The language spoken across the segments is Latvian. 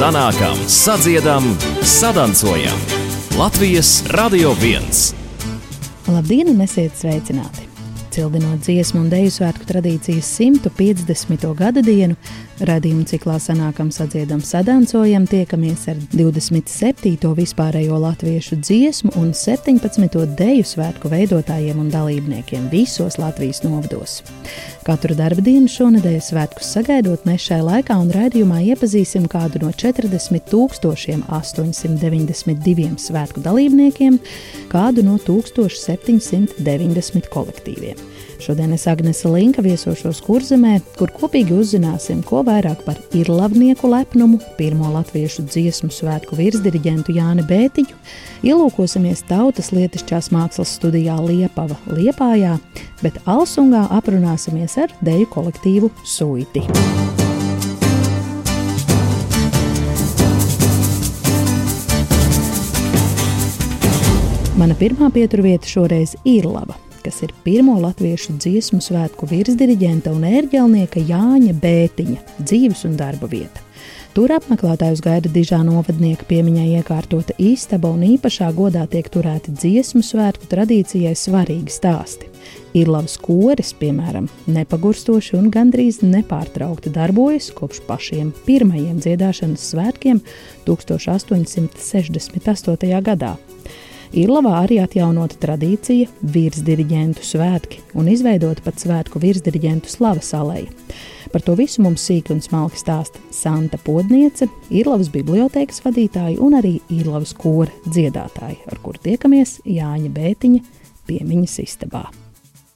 sanākam, sadziedam, sadancojam. Latvijas Radio 1! Labdien, un esiet sveicināti! Cildinot dziesmu un dēļu svētku tradīcijas 150. gada dienu, Radījuma ciklā sanākam, sadziedam, sadancojam, tiekamies ar 27. vispārējo latviešu dziesmu un 17. deju svētku veidotājiem un dalībniekiem visos Latvijas novados. Katru darba dienu šonadēļ svētkus sagaidot, mēs šai laikā un raidījumā iepazīsim kādu no 40 892 svētku dalībniekiem, kādu no 1790 kolektīviem. Šodien es Agnese Linka viesošos kurzemē, kur kopīgi uzzināsim, ko vairāk par irlavnieku lepnumu, pirmo latviešu dziesmu svētku virsdiriģentu Jāni Bētiņu, ielūkosimies tautas lietišķās mākslas studijā Liepava Liepājā, bet Alsungā aprunāsimies ar deju kolektīvu Suiti. Mana pirmā pieturvieta šoreiz ir laba kas ir pirmo latviešu dziesmu svētku virsdiriģenta un ērģelnieka Jāņa Bētiņa dzīves un darba vieta. Tur apmeklētājus gaida dižā novadnieka piemiņai iekārtota istaba un īpašā godā tiek turēti dziesmu svētku tradīcijai svarīgi stāsti. Ir labs koris, piemēram, nepagurstoši un gandrīz nepārtraukti darbojas kopš pašiem pirmajiem dziedāšanas svētkiem 1868. gadā. Irlavā arī atjaunota tradīcija virsdiriģentu svētki un izveidota pat svētku virsdiriģentu slavas aleja. Par to visu mums sīki un smalki stāsta Santa Podniece, Irlavas bibliotēkas vadītāja un arī Irlavas kora dziedātāja, ar kuru tiekamies Jāņa Bētiņa piemiņas istabā.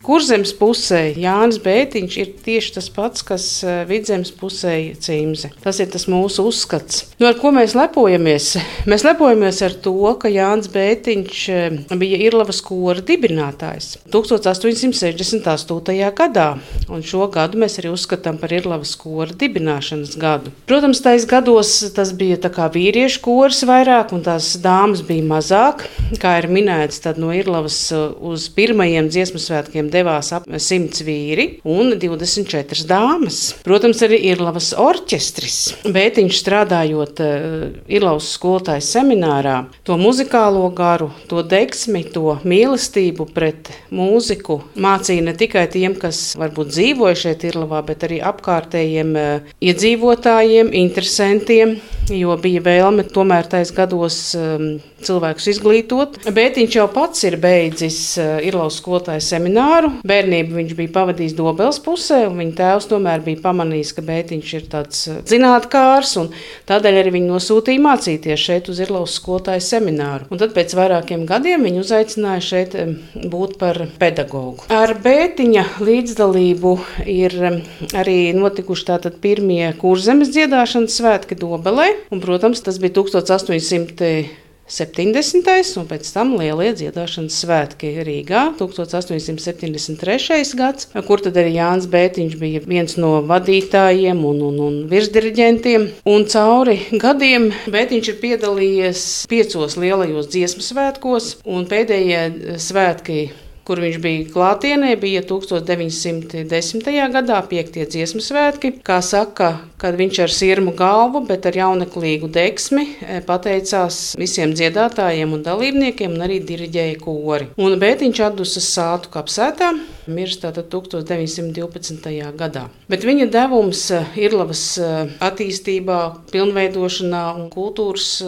Kurzemes pusē Jānis Bētiņš ir tieši tas pats, kas eh, vidzemes pusē cīmze. Tas ir tas mūsu uzskats. Nu, ar ko mēs lepojamies? Mēs lepojamies ar to, ka Jānis Bētiņš eh, bija Irlavas kora dibinātājs 1868. gadā, un šo gadu mēs arī uzskatām par Irlavas kora dibināšanas gadu. Protams, tais gados tas bija tā kā vīriešu kors vairāk, un tās dāmas bija mazāk, kā ir minēts, tad no Irlavas eh, uz pirmajiem dziesmu svētkiem devās ap 100 vīri un 24 dāmas. Protams, arī Irlavas orķestris. Bet viņš strādājot uh, Irlavas skolotājas seminārā, to muzikālo garu, to deksmi, to mīlestību pret mūziku mācīja ne tikai tiem, kas varbūt dzīvoja šeit Irlavā, bet arī apkārtējiem uh, iedzīvotājiem, interesantiem, jo bija vēlme tomēr tais gados um, cilvēkus izglītot. Bet viņš jau pats ir beidzis uh, Irlavas skolotājas semināru garu. Bērnību viņš bija pavadījis Dobels pusē, un viņa tēvs tomēr bija pamanījis, ka Bētiņš ir tāds eh, zinātnākārs, un tādēļ arī viņu nosūtīja mācīties šeit uz Irlaus skolotāju semināru. Un tad pēc vairākiem gadiem viņu uzaicināja šeit būt par pedagogu. Ar Bētiņa līdzdalību ir arī notikuši tātad pirmie kurzemes dziedāšanas svētki Dobelē, un, protams, tas bija 1800. 70. un pēc tam lielie dziedāšanas svētki Rīgā 1873. gads, kur tad arī Jānis Bētiņš bija viens no vadītājiem un, un, un virsdiriģentiem. Un cauri gadiem Bētiņš ir piedalījies piecos lielajos dziesmu svētkos, un pēdējie svētki kur viņš bija klātienē, bija 1910. gadā, 5. dziesmu svētki. Kā saka, kad viņš ar sirmu galvu, bet ar jauneklīgu deksmi e, pateicās visiem dziedātājiem un dalībniekiem un arī diriģēja kori. Un Bētiņš atdusas sātu kapsētā, mirst tātad 1912. gadā. Bet viņa devums e, Irlavas e, attīstībā, pilnveidošanā un kultūras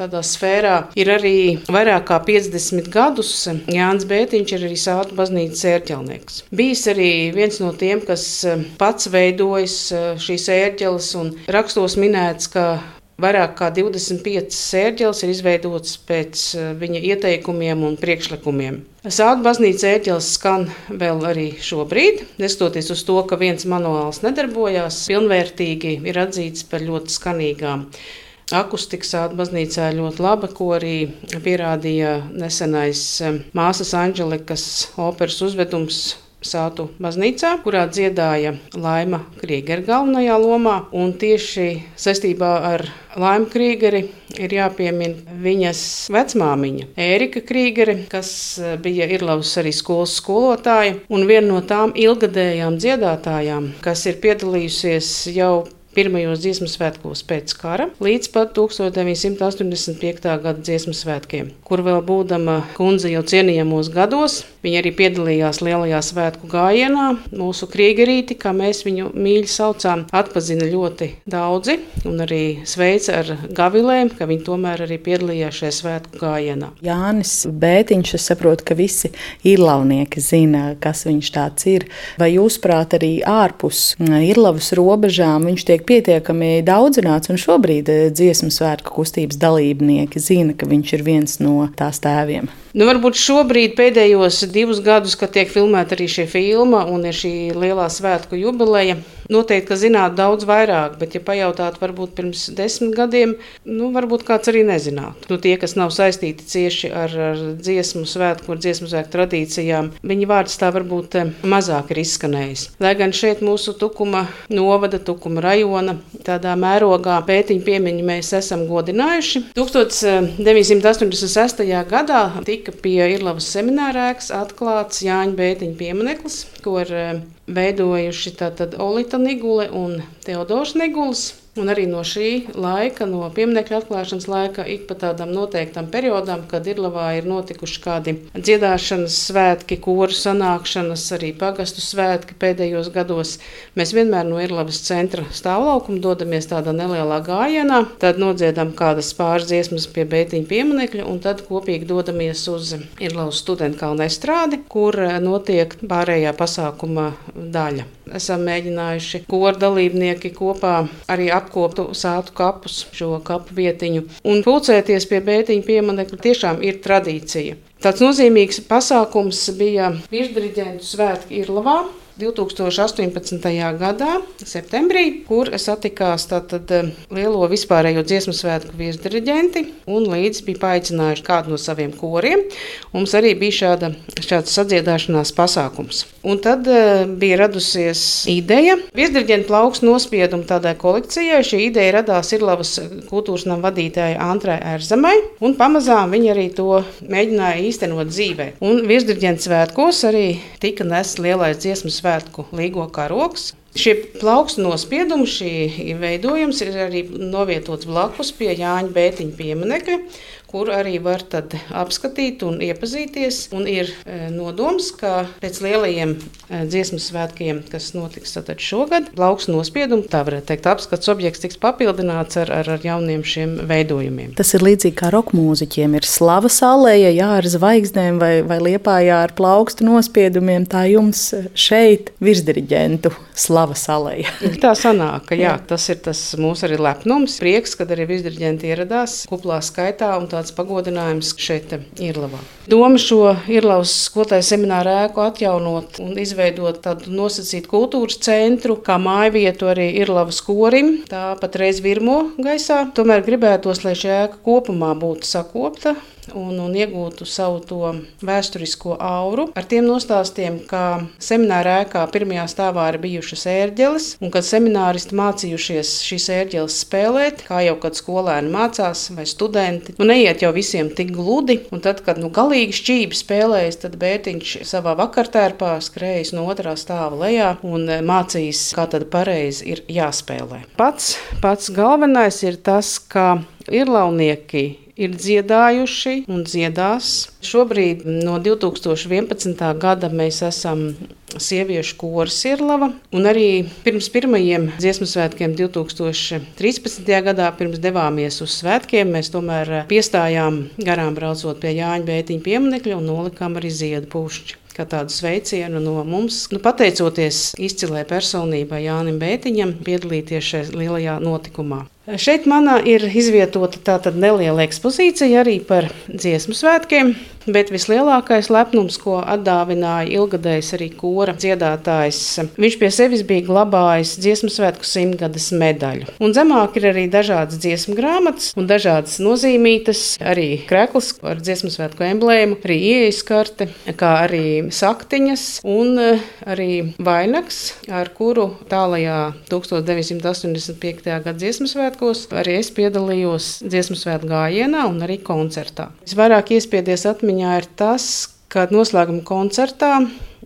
tādā sfērā ir arī vairāk kā 50 gadus. Jānis Bētiņš ir arī Sāta baznīcas ērģelnieks. Bijis arī viens no tiem, kas eh, pats veidojis eh, šīs ērģeles un rakstos minēts, ka Vairāk kā 25 sērģeles ir izveidotas pēc eh, viņa ieteikumiem un priekšlikumiem. Sāta baznīca ērģeles skan vēl arī šobrīd, neskatoties uz to, ka viens manuāls nedarbojās, pilnvērtīgi ir atzīts par ļoti skanīgām. Akustika sāta baznīcā ir ļoti laba, ko arī pierādīja nesenais māsas Anģelikas operas uzvedums Sātu baznīcā, kurā dziedāja Laima Kriegera galvenajā lomā. Un tieši saistībā ar Laimu Kriegeri ir jāpiemina viņas vecmāmiņa, Ērika Kriegere, kas bija Irlavas arī skolas skolotāja un viena no tām ilgadējām dziedātājām, kas ir piedalījusies jau pirmajos dziesmu svētkos pēc kara līdz pat 1985. gada dziesmu svētkiem, kur vēl būdama kundze jau cienījamos gados. Viņa arī piedalījās lielajā svētku gājienā. Mūsu kriegerīti, kā mēs viņu mīļi saucām, atpazina ļoti daudzi un arī sveica ar gavilēm, ka viņi tomēr arī piedalījās šajā svētku gājienā. Jānis Bētiņš, es saprotu, ka visi īrlaunieki zina, kas viņš tāds ir. Vai jūsuprāt, arī ārpus īrlavas robežām viņš tiek pietiekami daudzināts, un šobrīd dziesmu svētku kustības dalībnieki zina, ka viņš ir viens no tās tēviem? Nu, varbūt šobrīd, pēdējos divus gadus, kad tiek filmēta arī šī filma un ir šī lielā svētku jubileja, noteikti, ka zinātu daudz vairāk, bet, ja pajautātu, varbūt pirms desmit gadiem, nu, varbūt kāds arī nezinātu. Nu, tie, kas nav saistīti cieši ar, ar dziesmu svētku, ar dziesmu svētku tradīcijām, viņi vārds tā varbūt eh, mazāk ir izskanējis. Lai gan šeit mūsu tukuma novada, tukuma rajona, tādā mērogā pētiņu piemiņu mēs esam godinājuši. 1986. gadā tika tika pie Irlavas seminārēkas atklāts Jāņa Bētiņa piemineklis, ko ir eh, veidojuši Olita Nigule un Teodors Niguls. Un arī no šī laika, no pieminiektu atklāšanas laika, ik pa tādam noteiktam periodam, kad Irlavā ir notikuši kādi dziedāšanas svētki, koru sanākšanas, arī pagastu svētki pēdējos gados, mēs vienmēr no Irlavas centra stāvlaukuma dodamies tādā nelielā gājienā, tad nodziedam kādas pāris dziesmas pie Bētiņa pieminekļa, un tad kopīgi dodamies uz Irlavas studentu kalnu estrādi, kur notiek pārējā pasākuma daļa. Esam mēģinājuši koru dalībnieki kopā arī apkoptu sātu kapus, šo kapu vietiņu. Un pulcēties pie bētiņa pieminekļa tiešām ir tradīcija. Tāds nozīmīgs pasākums bija virsdiriģentu svētki Irlavā. 2018. gadā, septembrī, kur satikās tātad eh, lielo vispārējo dziesmu svētku viesdiriģenti un līdzi bija paaicinājuši kādu no saviem koriem. Mums arī bija šāda, šāds sadziedāšanās pasākums. Un tad uh, bija radusies ideja viesdiriģentu plauks nospiedumu tādai kolekcijai. Šī ideja radās Irlavas kultūras nama vadītājai Antrai Erzemai, un pamazām viņa arī to mēģināja īstenot dzīvē. Un viesdiriģentu svētkos arī tika nests lielais dziesmu svētku svētku līgo karoks. Šie plaukstu nospiedumi, šī veidojums ir arī novietots blakus pie Jāņa Bētiņa pieminekļa, kur arī var apskatīt un iepazīties. Un ir e, nodoms, ka pēc lielajiem e, dziesmu svētkiem, kas notiks šogad, plaukstu nospiedumu, tā varētu teikt, apskats objekts tiks papildināts ar, ar, ar jauniem šiem veidojumiem. Tas ir līdzīgi kā roka mūziķiem. Ir slava salēja, jā, ar zvaigznēm vai, vai liepājā ar plaukstu nospiedumiem. Tā jums šeit virsdiriģentu slava salēja. tā sanāk, ka jā, tas ir tas mūsu arī lepnums, prieks, kad arī virsdiriģenti ieradās kuplā skaitā un tā tāds pagodinājums šeit, Irlavā. Doma šo Irlavas skolotāju semināru ēku atjaunot un izveidot tādu nosacītu kultūras centru, kā māju vietu arī Irlavas korim. Tā patreiz virmo gaisā. Tomēr gribētos, lai šī ēka kopumā būtu sakopta un, un iegūtu savu to vēsturisko auru. Ar tiem nostāstiem, ka semināra ēkā pirmajā stāvā ir bijušas ērģeles, un kad semināristi mācījušies šīs ērģeles spēlēt, kā jau kad skolēni mācās vai studenti, nu neiet jau visiem tik gludi, un tad, kad nu galīgi šķībi spēlējas, tad bērtiņš savā vakartērpā skrējas no otrā stāva lejā un mācīs, kā tad pareizi ir jāspēlē. Pats, pats galvenais ir tas, ka irlaunieki ir dziedājuši un dziedās. Šobrīd no 2011. gada mēs esam sieviešu koris Irlava. Un arī pirms pirmajiem dziesmu svētkiem 2013. gadā, pirms devāmies uz svētkiem, mēs tomēr piestājām garām braucot pie Jāņa Bētiņa pieminekļa un nolikām arī ziedu pušķi kā tādu sveicienu no mums. Nu, pateicoties izcilai personībai Jānim Bētiņam, piedalīties šajā lielajā notikumā. Šeit manā ir izvietota tāda neliela ekspozīcija arī par dziesmu svētkiem, bet vislielākais lepnums, ko atdāvināja ilgadējs arī kora dziedātājs, viņš pie sevis bija glabājis dziesmu svētku simtgades medaļu. Un zemāk ir arī dažādas dziesmu grāmatas un dažādas nozīmītas, arī krēkls ar dziesmu svētku emblēmu, arī ieejas karte, kā arī saktiņas un eh, arī vainags, ar kuru tālajā 1985. gada dziesmu svētkos. Arī es piedalījos dziesmu svētku gājienā un arī koncertā. Visvairāk iespiedies atmiņā ir tas, ka noslēguma koncertā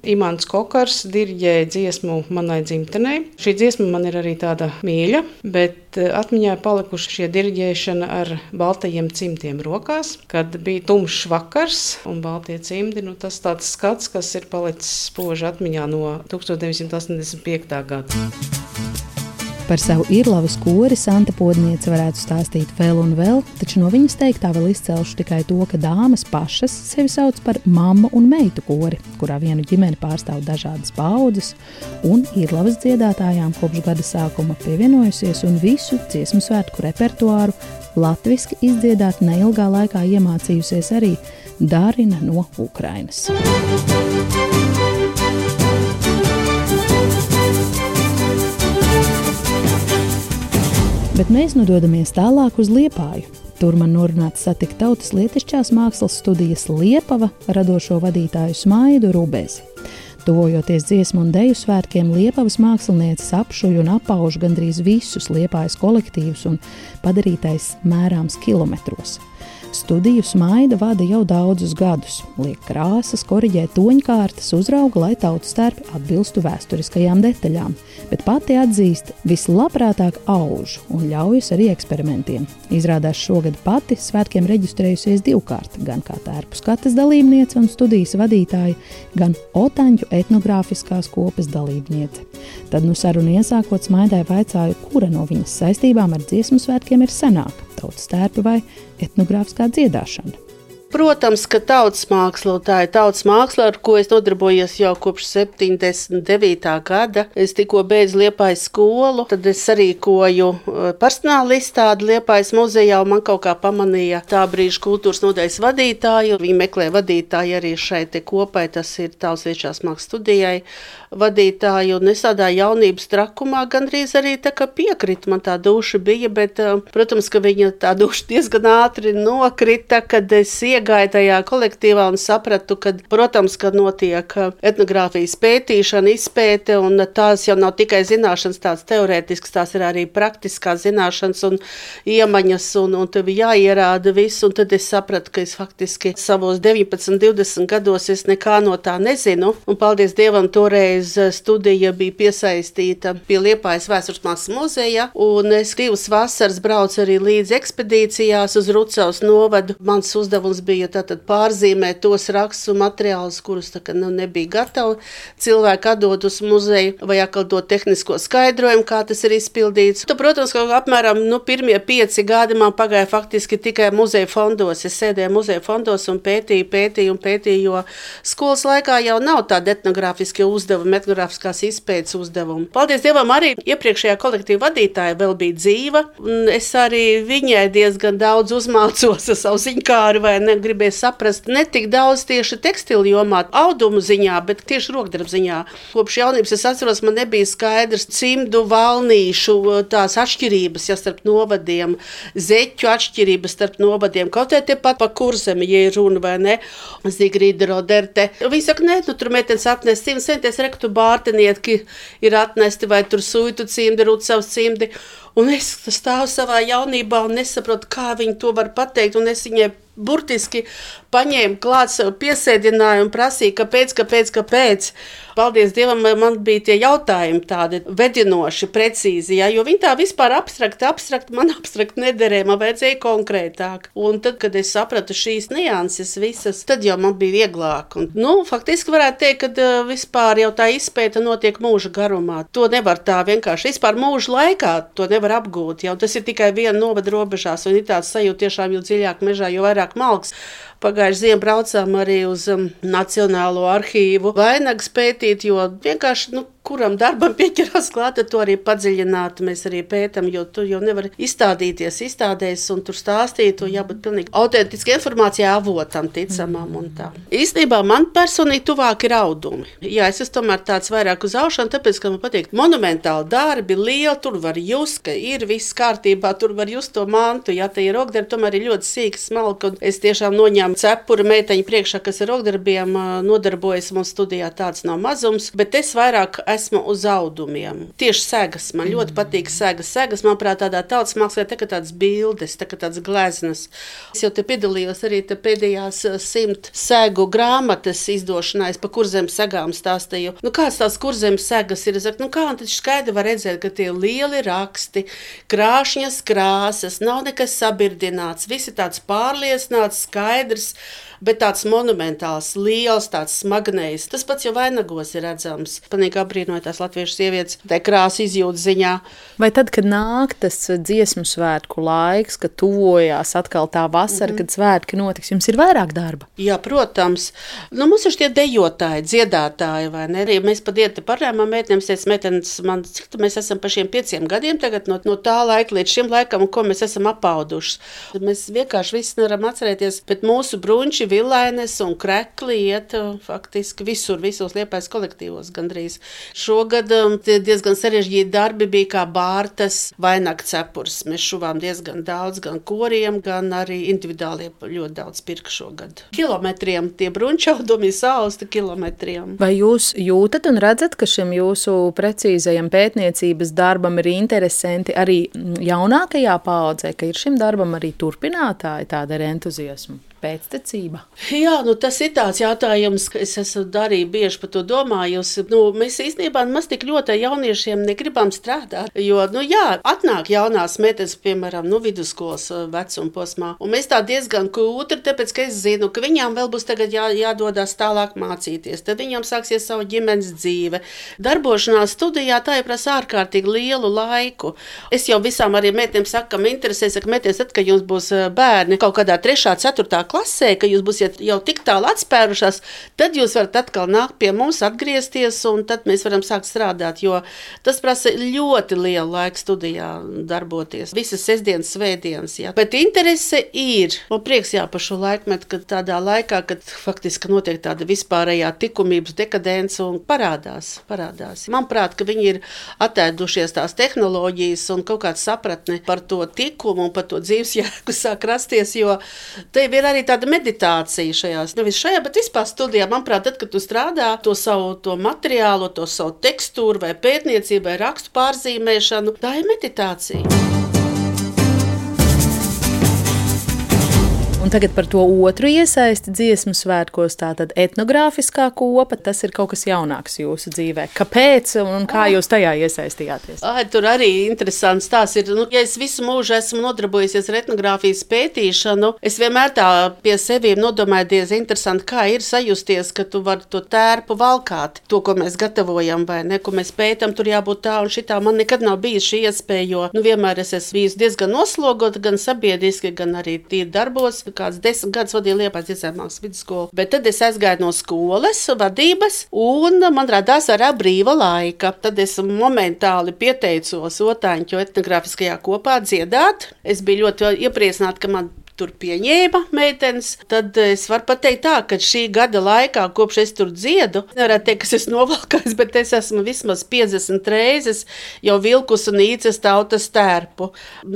Imants Kokars diriģēja dziesmu manai dzimtenei. Šī dziesma man ir arī tāda mīļa, bet eh, atmiņā palikuši šie diriģēšana ar baltajiem cimtiem rokās, kad bija tumšs vakars un baltie cimdi. Nu, tas tāds skats, kas ir palicis spoži atmiņā no 1985. gada. Par savu īrlavas kori Santa Podniece varētu stāstīt vēl un vēl, taču no viņas teiktā vēl izcelšu tikai to, ka dāmas pašas sevi sauc par mammu un meitu kori, kurā vienu ģimeni pārstāv dažādas paudzes, un īrlavas dziedātājām kopš gada sākuma pievienojusies un visu dziesmu svētku repertuāru latviski izdziedāt neilgā laikā iemācījusies arī Dārina no Ukrainas. Bet mēs nu dodamies tālāk uz Liepāju. Tur man norunāts satikt tautas lietišķās mākslas studijas Liepava radošo vadītāju Smaidu Rubēzi. Tuvojoties dziesmu un deju svētkiem, Liepavas mākslinieces apšuja un apauž gandrīz visus liepājas kolektīvus un padarītais mērāms kilometros. Studiju smaida vada jau daudzus gadus, liek krāsas, korģē toņkārtas, uzrauga, lai tautas stērpi atbilstu vēsturiskajām detaļām, bet pati atzīst, vislabprātāk auž un ļaujas arī eksperimentiem. Izrādās šogad pati svētkiem reģistrējusies divkārt, gan kā tērpu skatas dalībniece un studijas vadītāja, gan otaņu etnogrāfiskās kopas dalībniece. Tad nu sarunu iesākot smaidai vaicāju, kura no viņas saistībām ar dziesmu svētkiem ir senāka tautas tērpa vai etnogrāfiskā dziedāšana. Protams, ka tautas māksla tā ir tautas māksla, ar ko es nodarbojos jau kopš 79. gada. Es tikko beidzu Liepājas skolu, tad es sarīkoju eh, personāla izstādi Liepājas muzejā, un man kaut kā pamanīja tā brīža kultūras nodaļas vadītāju. Viņi meklē vadītāju arī šai te kopai, tas ir tautas viešās mākslas studijai vadītāju, un es tādā jaunības trakumā gandrīz arī tā kā piekrita. Man tā duša bija, bet, eh, protams, ka viņa tā duša diezgan ātri nokrita, kad es iegāju tajā kolektīvā un sapratu, ka, protams, ka notiek eh, etnogrāfijas pētīšana, izpēte, un tās jau nav tikai zināšanas tāds teorētisks, tās ir arī praktiskās zināšanas un iemaņas, un, un tev jāierāda viss, un tad es sapratu, ka es faktiski savos 19, 20 gados es nekā no tā nezinu, un paldies Dievam toreiz eh, studija bija piesaistīta pie Liepājas vēstures mākslas muzeja, un es divas vasaras braucu arī līdz ekspedīcijās uz Rucavas novadu. Mans uzdevums bija tātad pārzīmēt tos rakstus un materiālus, kurus tā, nu, nebija gatavi cilvēki atdot uz muzeju, vai atkal dot tehnisko skaidrojumu, kā tas ir izpildīts. Tu, protams, ka apmēram nu, pirmie pieci gadi man pagāja faktiski tikai muzeja fondos. Es sēdēju muzeja fondos un pētīju, pētīju un pētīju, jo skolas laikā jau nav tādi etnogrāfiskie uzdevumi etnogrāfiskās izpētes uzdevumu. Paldies Dievam, arī iepriekšējā kolektīva vadītāja vēl bija dzīva. Es arī viņai diezgan daudz uzmācos ar savu ziņkāru, vai ne, gribēju saprast ne tik daudz tieši tekstilu jomā, audumu ziņā, bet tieši rokdarbu ziņā. Kopš jaunības es atceros, man nebija skaidrs cimdu valnīšu tās atšķirības, ja starp novadiem, zeķu atšķirības starp novadiem, kaut arī tepat pa kurzemi, ja ir runa vai ne, Zigrīda Roderte. Viņi saka, nē, nu tur meitenes atnes 100 centus, rektu tu bārtenieki ir atnesti vai tur suitu cimdi, rucavs cimdi. Un es stāvu savā jaunībā un nesaprotu, kā viņi to var pateikt. Un es viņai burtiski paņēma klāt savu piesēdinājumu un prasīja, kāpēc, kāpēc, kāpēc. Paldies Dievam, man bija tie jautājumi tādi vedinoši, precīzi, ja, jo viņi tā vispār abstrakti, abstrakti, man abstrakti nederēja, man vajadzēja konkrētāk. Un tad, kad es sapratu šīs nianses visas, tad jau man bija vieglāk. Un, nu, faktiski varētu teikt, ka vispār jau tā izpēta notiek mūža garumā. To nevar tā vienkārši, vispār mūža laikā to nevar apgūt, jau tas ir tikai viena novada robežās, un ir tāds sajūta tiešām, jo dziļāk mežā, jo vairāk malks. Pagājušajā ziemā braucām arī uz um, Nacionālo arhīvu. Vainagas pētīt, jo vienkārši nu, kuram darbam pieķerās klāt, to arī padziļināti mēs arī pētām, jo tu jau nevari izstādīties izstādēs un tur stāstīt, to jābūt pilnīgi autentiskai informācijai avotam, ticamam un tā. Īstenībā man personīgi tuvāk ir audumi. Jā, es esmu tomēr tāds vairāk uz aušanu, tāpēc, ka man patīk monumentāli darbi, lieli, tur var just, ka ir viss kārtībā, tur var just to mantu, ja te ir rokdarbi, tomēr ir ļoti sīki smalki, un es tiešām noņēmu cepuri meiteņu priekšā, kas ar rokdarbiem nodarbojas, mums studijā tāds nav mazums, bet es vairāk esmu uz audumiem. Tieši segas. Man ļoti patīk segas. Segas, manuprāt, tādā tautas mākslā tā kā tādas bildes, tā kā tādas gleznas. Es jau te piedalījos arī te pēdējās eh, simt segu grāmatas izdošanā. Pa kurzem segām stāstīju. Nu, kāds tās kurzem segas ir? Es saku, nu, kā tad skaidri var redzēt, ka tie lieli raksti, krāšņas krāsas, nav nekas sabirdināts. Viss ir tāds pārliecināts, skaidrs bet tāds monumentāls, liels, tāds smagnējs. Tas pats jau vainagos ir redzams. Panīgi apbrīnoja tās latviešu sievietes, tā krāsa izjūtas ziņā. Vai tad, kad nāk tas dziesmu svētku laiks, kad tuvojās atkal tā vasara, mm -hmm. kad svētki notiks, jums ir vairāk darba? Jā, protams. Nu, mums ir šie dejotāji, dziedātāji, vai ne? Arī mēs pat ieti parējām mētnēm, teica, meitenes, man, cik mēs esam pa šiem pieciem gadiem tagad no, no tā laika līdz šim laikam, ko mēs esam apauduši. Mēs vienkārši viss nevaram atcerēties, bet mūsu brunči vilainas un krekli iet uh, faktiski visur, visos liepais kolektīvos gandrīz. Šogad um, diezgan sarežģīti darbi bija kā bārtas vainag cepurs. Mēs šuvām diezgan daudz, gan koriem, gan arī individuāli ļoti daudz pirka šogad. Kilometriem tie brunčaudumi sausti kilometriem. Vai jūs jūtat un redzat, ka šim jūsu precīzajam pētniecības darbam ir interesanti arī jaunākajā paudzē, ka ir šim darbam arī turpinātāji tāda ar entuziasmu? Pēctecība? Jā, nu, tas ir tāds jautājums, ka es esmu arī bieži par to domājusi. Nu, mēs īstenībā maz tik ļoti ar jauniešiem negribam strādāt. Jo, nu, jā, atnāk jaunās meitenes, piemēram, nu, vidusskolas uh, vecuma posmā, un mēs tā diezgan kūtri, tāpēc, ka es zinu, ka viņām vēl būs tagad jā, jādodas tālāk mācīties. Tad viņām sāksies savu ģimenes dzīve. Darbošanās studijā tā ir prasa ārkārtīgi lielu laiku. Es jau visām arī meitenēm saku, ka man interesē, ka meitenes, tad, kad jums būs uh, bērni kaut kādā 3. 4 klasē, ka jūs būsiet jau tik tālu atspērušās, tad jūs varat atkal nākt pie mums, atgriezties, un tad mēs varam sākt strādāt. Jo tas prasa ļoti lielu laiku studijā darboties. Visas sestdienas, svētdienas. Jā. Bet interese ir. Man prieks jā, par šo laikmetu, kad tādā laikā, kad faktiski notiek tāda vispārējā likumības dekadence un parādās. parādās. Manuprāt, ka viņi ir attēdušies tās tehnoloģijas un kaut kāda sapratne par to likumu un par to dzīves jēgu sāk rasties, jo te ir arī tāda meditācija šajās, nevis šajā, bet vispār studijā. Manuprāt, tad, kad tu strādā to savu to materiālu, to savu tekstūru vai pētniecību vai rakstu pārzīmēšanu, tā ir meditācija. Un tagad par to otru iesaisti dziesmu svētkos, tā tad etnogrāfiskā kopa, tas ir kaut kas jaunāks jūsu dzīvē. Kāpēc un kā jūs tajā iesaistījāties? Ai, tur arī interesants tās ir. Nu, ja es visu mūžu esmu nodarbojusies ar etnogrāfijas pētīšanu, es vienmēr tā pie seviem nodomāju diezgan interesanti, kā ir sajusties, ka tu vari to tērpu valkāt, to, ko mēs gatavojam vai ne, ko mēs pētam, tur jābūt tā un šitā. Man nekad nav bijis šī iespēja, jo nu, vienmēr es esmu bijis diezgan noslogota gan sabiedriski, gan arī tīri darbos kāds desmit gadus vadīju Liepājas iecēmāks vidusskolu. Bet tad es aizgāju no skolas, vadības, un man radās arī brīva laika. Tad es momentāli pieteicos Otāņu etnogrāfiskajā kopā dziedāt. Es biju ļoti iepriecināta, ka man tur pieņēma meitenes, tad es varu pateikt tā, ka šī gada laikā, kopš es tur dziedu, nevarētu teikt, ka es esmu novalkājis, bet es esmu vismaz 50 reizes jau vilkus un īces tautas tērpu.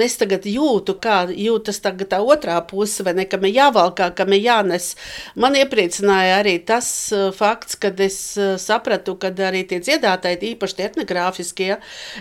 Es tagad jūtu, kā jūtas tagad tā otrā puse, vai ne, kam ir jāvalkā, kam ir jānes. Man iepriecināja arī tas uh, fakts, kad es uh, sapratu, ka arī tie dziedātāji, īpaši tie etnogrāfiskie,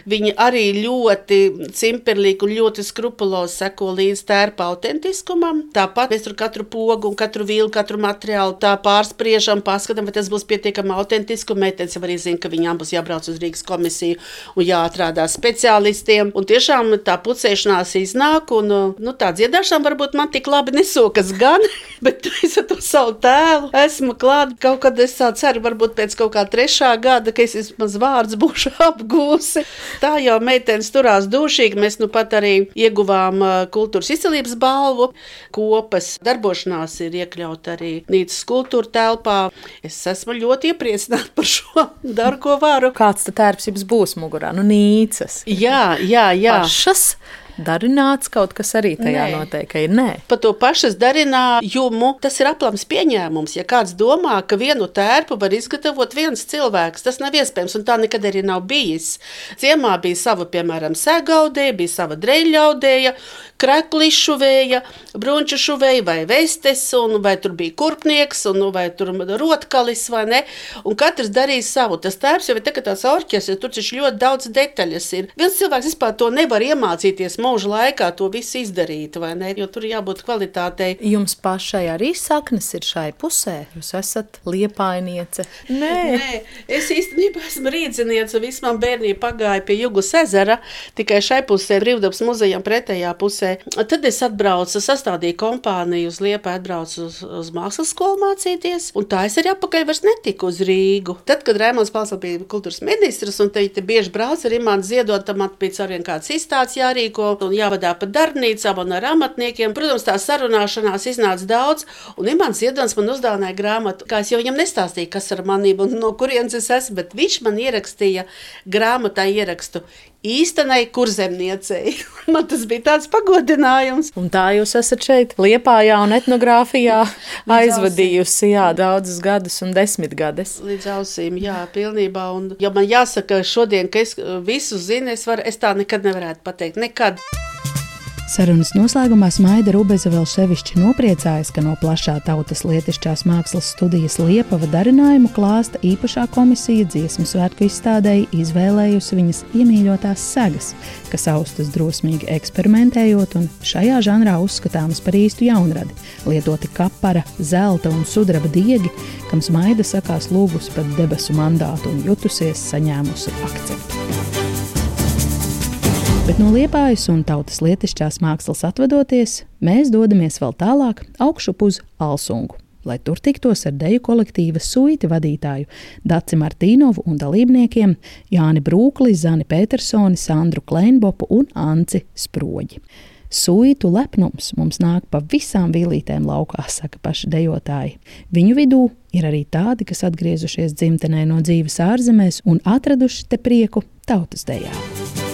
viņi arī ļoti cimperlīgi un ļoti skrupulozi seko līdz tērpa autentisku tiesiskumam. Tāpat mēs tur katru pogu, katru vilnu, katru materiālu tā pārspriežam, paskatām, vai tas būs pietiekami autentiski. Meitenes jau arī zina, ka viņām būs jābrauc uz Rīgas komisiju un jāatrādā speciālistiem. Un tiešām tā pucēšanās iznāk, un nu, tā dziedāšana varbūt man tik labi nesokas gan, bet es ar to savu tēlu esmu klāt. Kaut kad es ceru, varbūt pēc kaut kā trešā gada, ka es vismaz vārds būšu apgūsi. Tā jau meitenes turās dušīgi. Mēs nu pat arī ieguvām kultūras izcelības balvu kopas darbošanās ir iekļauta arī Nīcas kultūra telpā. Es esmu ļoti iepriecināta par šo darbu, ko varu. Kāds tad tērps jums būs mugurā? Nu, Nīcas. Jā, jā, jā. Pašas darināts kaut kas arī tajā Nē. noteikti, ir nē. Par to pašas darinājumu tas ir aplams pieņēmums. Ja kāds domā, ka vienu tērpu var izgatavot viens cilvēks, tas nav iespējams, un tā nekad arī nav bijis. Ciemā bija sava, piemēram, sēgaudēja, bija sava dreļaudēja, kreklišu vēja, brunču šuvēja vai vestes, un vai tur bija kurpnieks, un vai tur rotkalis, vai ne. Un katrs darīja savu. Tas tērps jau ir tā, ka tās orķestris, tur taču ļoti daudz detaļas ir. Viens cilvēks vispār to nevar iemācīties mūža laikā, to visu izdarīt, vai ne, jo tur jābūt kvalitātei. Jums pašai arī saknes ir šai pusē. Jūs esat liepainiece. Nē, Nē, es īstenībā esmu rīzniece. Viss man bērnība pagāja pie Jūgas ezera, tikai šai pusē, brīvdabas muzejam, pretējā pusē. Tad es atbraucu, sastādīju kompāniju uz Liepu, atbraucu uz, uz mākslas skolu mācīties, un tā es arī apakaļ vairs netiku uz Rīgu. Tad, kad Rēmons Palsons bija kultūras ministrs, un te, te bieži brauc arī man ziedot, tam bija arvien kāds izstāsts jārīko, un jāvadā pa darbnīcām un ar amatniekiem. Protams, tā sarunāšanās iznāca daudz, un Imants Ziedons man uzdāvināja grāmatu, kā es jau viņam nestāstīju, kas ar manību un no kurienes es esmu, bet viņš man ierakstīja grāmatā ierakstu īstenai kurzemniecei. Man tas bija tāds pagodinājums. Un tā jūs esat šeit, Liepājā un etnogrāfijā aizvadījusi jā, daudzus gadus un desmitgades. Līdz ausīm, jā, pilnībā. Un, ja man jāsaka šodien, ka es visu zinu, es, var, es tā nekad nevarētu pateikt. Nekad. Sarunas noslēgumā Smaida Rubeza vēl sevišķi nopriecājas, ka no plašā tautas lietišķās mākslas studijas Liepava darinājumu klāsta īpašā komisija dziesmu svētku izstādēji izvēlējusi viņas iemīļotās segas, kas austas drosmīgi eksperimentējot un šajā žanrā uzskatāmas par īstu jaunradi. Lietoti kapara, zelta un sudraba diegi, kam Smaida sakās lūgusi pat debesu mandātu un jutusies saņēmusi akceptu. Bet no liepājas un tautas lietišķās mākslas atvadoties, mēs dodamies vēl tālāk, augšup uz Alsungu, lai tur tiktos ar deju kolektīva suiti vadītāju Daci Martīnovu un dalībniekiem Jāni Brūkli, Zani Petersoni, Sandru Kleinbopu un Anci Sproģi. Suitu lepnums mums nāk pa visām vīlītēm laukā, saka paši dejotāji. Viņu vidū ir arī tādi, kas atgriezušies dzimtenē no dzīves ārzemēs un atraduši te prieku tautas dejā.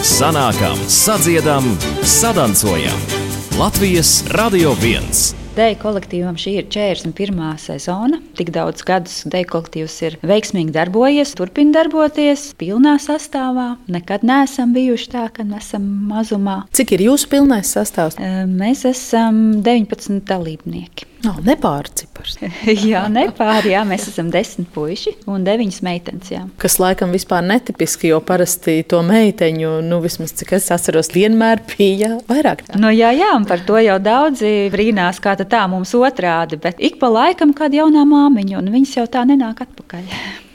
Sanākam, sadziedam, sadancojam. Latvijas Radio 1. Deja kolektīvam šī ir 41. sezona. Tik daudz gadus deja kolektīvs ir veiksmīgi darbojies, turpina darboties pilnā sastāvā. Nekad neesam bijuši tā, ka esam mazumā. Cik ir jūsu pilnais sastāvs? Mēs esam 19 dalībnieki. Nav nepārcipars. jā, nepāri, jā, mēs esam 10 puiši un 9 meitenes. Jā. Kas laikam vispār netipiski, jo parasti to meiteņu, nu vismaz cik es atceros, vienmēr bija vairāk. Nu, jā, jā, un par to jau daudzi brīnās, kā tā mums otrādi. Bet ik pa laikam kāda jaunā māmiņa, un viņas jau tā nenāk atpakaļ.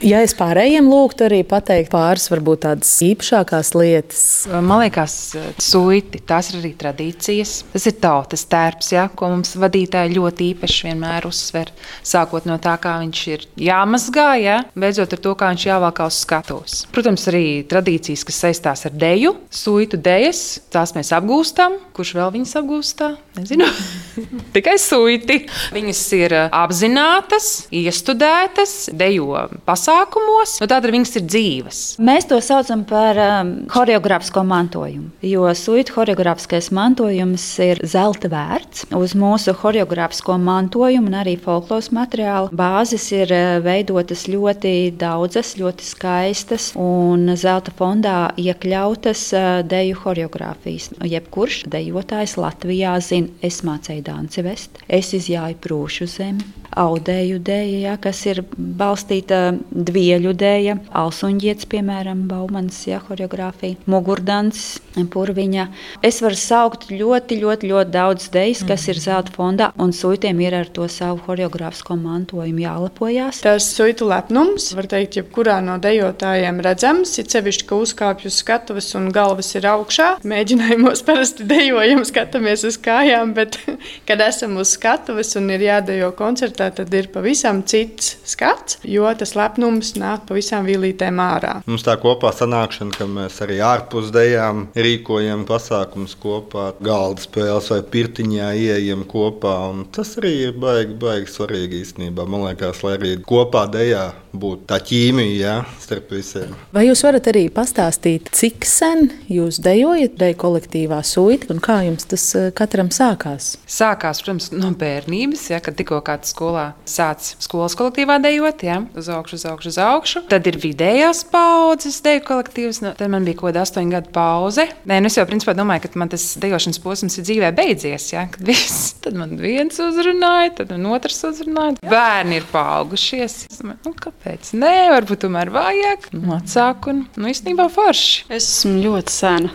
Ja es pārējiem lūgtu arī pateikt pāris, varbūt tādas īpašākās lietas. Man liekas, suiti, tās ir arī tradīcijas. Tas ir tautas tērps, ja, ko mums vadītāji ļoti īpaši vienmēr uzsver. Sākot no tā, kā viņš ir jāmazgā, ja, beidzot ar to, kā viņš jāvalkā uz skatuves. Protams, arī tradīcijas, kas saistās ar deju, suitu dejas, tās mēs apgūstam. Kurš vēl viņas apgūstā? Nezinu. Tikai suiti. Viņas ir apzinātas, iestudētas, dejo pasākumos, no tāda viņas ir dzīves. Mēs to saucam par um, choreogrāfisko mantojumu, jo suitu choreogrāfiskais mantojums ir zelta vērts. Uz mūsu choreogrāfisko mantojumu un arī folkloras materiālu bāzes ir uh, veidotas ļoti daudzas, ļoti skaistas un zelta fondā iekļautas uh, deju choreogrāfijas. Jebkurš dejotājs Latvijā zina, es mācīju danci vest, es izjāju prūšu zemi, audēju dēļu, ja, kas ir balstīta dvieļu dēļa, alsuņģietis, piemēram, Baumans, ja, choreogrāfija, mugurdans, purviņa. Es varu saukt ļoti, ļoti, ļoti daudz dēļas, kas ir zelta fondā, un suitiem ir ar to savu choreogrāfisko mantojumu jālepojās. Tas suitu lepnums, var teikt, jebkurā no dejotājiem redzams, ir sevišķi, ka uzkāpj uz skatuves un galvas ir augšā. Mēģinājumos parasti dejojam, skatāmies uz kājām, bet, kad esam uz skatuves un ir jādejo koncertā, tad ir pavisam cits skats, jo tas lepnums nāk pavisam vīlītēm ārā. Mums tā kopā sanākšana, ka mēs arī ārpus dejām rīkojam pasākumus kopā, galda spēles vai pirtiņā ieejam kopā. Tas arī ir baigi, baigi svarīgi īstenībā. Man liekas, lai arī kopā dejā būt tā ķīmija jā, starp visiem. Vai jūs varat arī pastāstīt, cik sen jūs dejojat deju kolektīvā suita un kā jums tas eh, katram sākās? Sākās, protams, no bērnības, ja, kad tikko kādā skolā sācis skolas kolektīvā dejot, ja, uz augšu, uz augšu, uz augšu. Tad ir vidējās paudzes deju kolektīvs, no, tad man bija kaut kāda astoņu gadu pauze. Nē, nu es jau principā domāju, ka man tas dejošanas posms ir dzīvē beidzies, ja, kad viss, tad man viens uzrunāja, tad man otrs uzrunāja. Bērni ir paaugušies. Es domāju, nu, kāpēc? Nē, varbūt tomēr vajag. Nu, atsāku un, nu, īstenībā forši. Es esmu ļoti sena.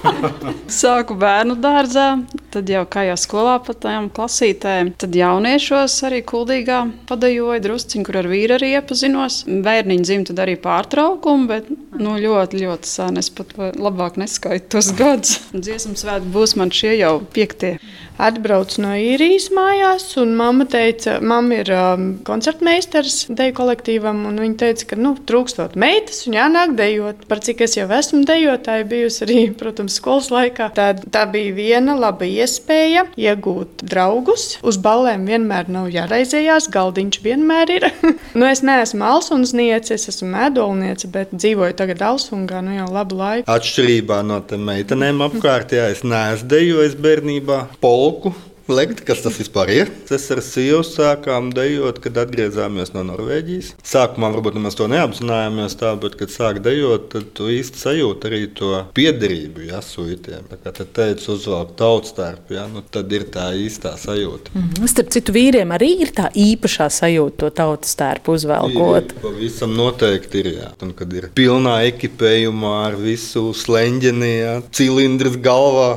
Sāku bērnu dārzā, tad jau kā jau skolā pa tām klasītēm. Tad jauniešos arī kuldīgā padajoju drusciņu, kur ar vīru arī iepazinos. Bērniņu dzimta arī pārtraukumu, bet nu, ļoti, ļoti sen. Es pat labāk neskaitu tos gadus. Dziesmu svētki būs man šie jau piektie. Atbraucu no īrijas mājās, un mamma teica, mamma ir um, koncertmeistars deju kolektīvam, un viņa teica, ka nu, trūkstot meitas un jānāk dejot. Par cik es jau esmu dejotāja bijusi arī, protams, skolas laikā. Tā, tā bija viena laba iespēja iegūt draugus. Uz ballēm vienmēr nav jāraizējās, galdiņš vienmēr ir. nu, es neesmu alsunsniece, es esmu medolniece, bet dzīvoju tagad Alsungā nu jau labu laiku. Atšķirībā no tām meitenēm apkārt, jā, es neesmu dejojis bērnībā. Pol polku. Lekt, kas tas vispār ir? Es ar sievu sākām dejot, kad atgriezāmies no Norvēģijas. Sākumā varbūt mēs to neapzinājāmies, tā, bet, kad sāk dejot, tad tu īsti sajūti arī to piederību ja, suitiem. Tā kā te teica, uzvelk tautstērpu, ja, nu, tad ir tā īstā sajūta. Mm -hmm. Starp citu, vīriem arī ir tā īpašā sajūta, to tautstērpu uzvelkot. Ir, pavisam noteikti ir, jā. Un, kad ir pilnā ekipējumā ar visu sleņģeni, ja, cilindrs galvā.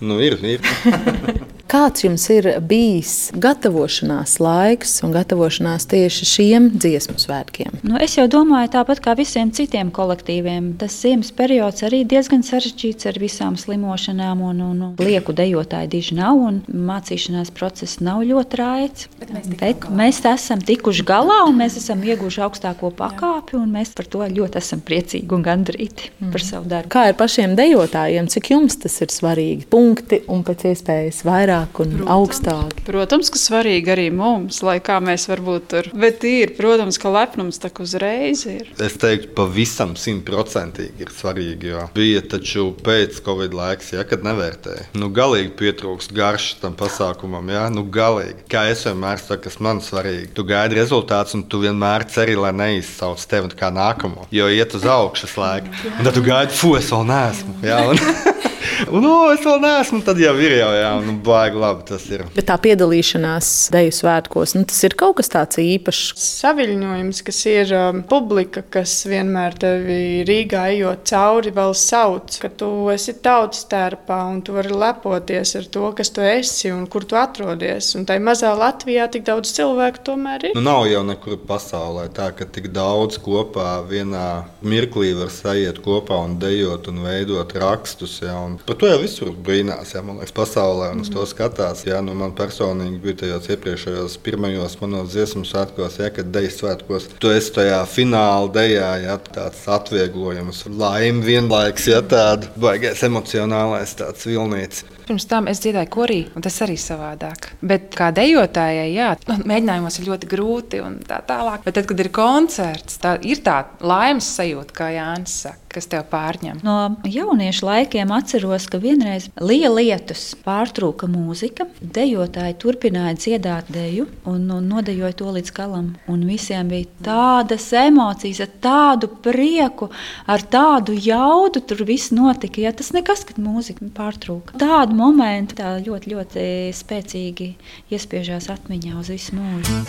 Nu, ir, ir. Kāds jums ir bijis gatavošanās laiks un gatavošanās tieši šiem dziesmu svētkiem? Nu, es jau domāju, tāpat kā visiem citiem kolektīviem, tas ziemas periods arī diezgan sarežģīts ar visām slimošanām, un, un, un lieku dejotāju diži nav, un mācīšanās process nav ļoti raids. Bet mēs, Bet mēs esam tikuši galā, un mēs esam ieguvuši augstāko pakāpi, un mēs par to ļoti esam priecīgi un gandrīti mm. par savu darbu. Kā ir pašiem dejotājiem, cik jums tas ir svarīgi? Punkti un pēc iespējas vairāk vairāk un protams, augstāk. Protams, ka svarīgi arī mums, lai kā mēs varbūt tur. Bet ir, protams, ka lepnums tā uzreiz ir. Es teiktu, pavisam simtprocentīgi ir svarīgi. Jo bija taču pēc Covid laiks, ja, kad nevērtēja. Nu, galīgi pietrūkst garšas tam pasākumam, ja, nu, galīgi. Kā es vienmēr saku, kas man svarīgi. Tu gaidi rezultātus, un tu vienmēr ceri, lai neizsauc tevi kā nākamo. Jo iet uz augšu slēgt, un tad tu gaidi, fu, es vēl neesmu. Ja, un... no, es vēl neesmu, tad jau ir jau, jā, nu, baigi labi tas ir. Bet tā piedalīšanās deju svētkos, nu, tas ir kaut kas tāds īpašs. Saviļņojums, kas ir um, publika, kas vienmēr tevi Rīgā ejot cauri, vēl sauc, ka tu esi tautas tērpā un tu vari lepoties ar to, kas tu esi un kur tu atrodies. Un tai mazā Latvijā tik daudz cilvēku tomēr ir. Nu, nav jau nekur pasaulē tā, ka tik daudz kopā vienā mirklī var sajiet kopā un dejot un veidot rakstus. Ja, un par to jau visur brīnās, ja man liekas, pasaulē un uz to skatās. Ja, nu, man personīgi bija tajos iepriekšējos pirmajos manos dziesmu svētkos, ja, kad dejas svētkos, tu esi tajā fināla dejā, ja tāds atvieglojums, laime vienlaiks, ja tāda baigais emocionālais tāds vilnīts. Pirms tam es dziedāju korī, un tas arī savādāk. Bet kā dejotājai, jā, nu, mēģinājumos ir ļoti grūti un tā tālāk. Bet tad, kad ir koncerts, tā ir tā laimes sajūta, kā Jānis saka, kas tev pārņem. No jauniešu laikiem atceros, ka vienreiz liela lietus pārtrūka mūzika. Dejotāji turpināja dziedāt deju un, un nodejoja to līdz galam. Un visiem bija tādas emocijas, ar tādu prieku, ar tādu jaudu. Tur viss notika. Ja, tas nekas, kad mūzika pārtrūka. Tādu tādu momentu tā ļoti, ļoti spēcīgi iespiežās atmiņā uz visu mūžu.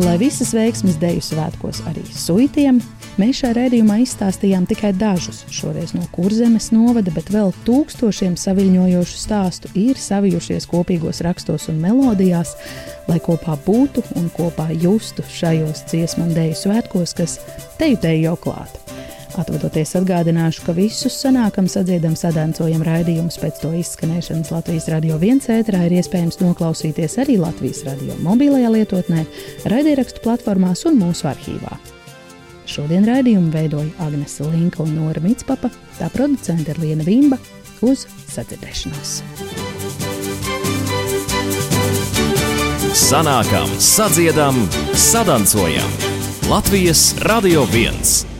Lai visas veiksmes deju svētkos arī suitiem, mēs šajā redzējumā izstāstījām tikai dažus. Šoreiz no kurzemes novada, bet vēl tūkstošiem saviņojošu stāstu ir savijušies kopīgos rakstos un melodijās, lai kopā būtu un kopā justu šajos dziesmu un deju svētkos, kas teju teju jau klāt. Atvadoties atgādināšu, ka visus sanākam, sadziedam, sadancojam raidījumus pēc to izskanēšanas Latvijas radio viens ētrā ir iespējams noklausīties arī Latvijas radio mobilajā lietotnē, raidierakstu platformās un mūsu arhīvā. Šodien raidījumu veidoja Agnese Linka un Nora Mitspapa, tā producente ir Liena Vimba uz sadzirdēšanos. sanākam, sadziedam, sadancojam. Latvijas Radio 1.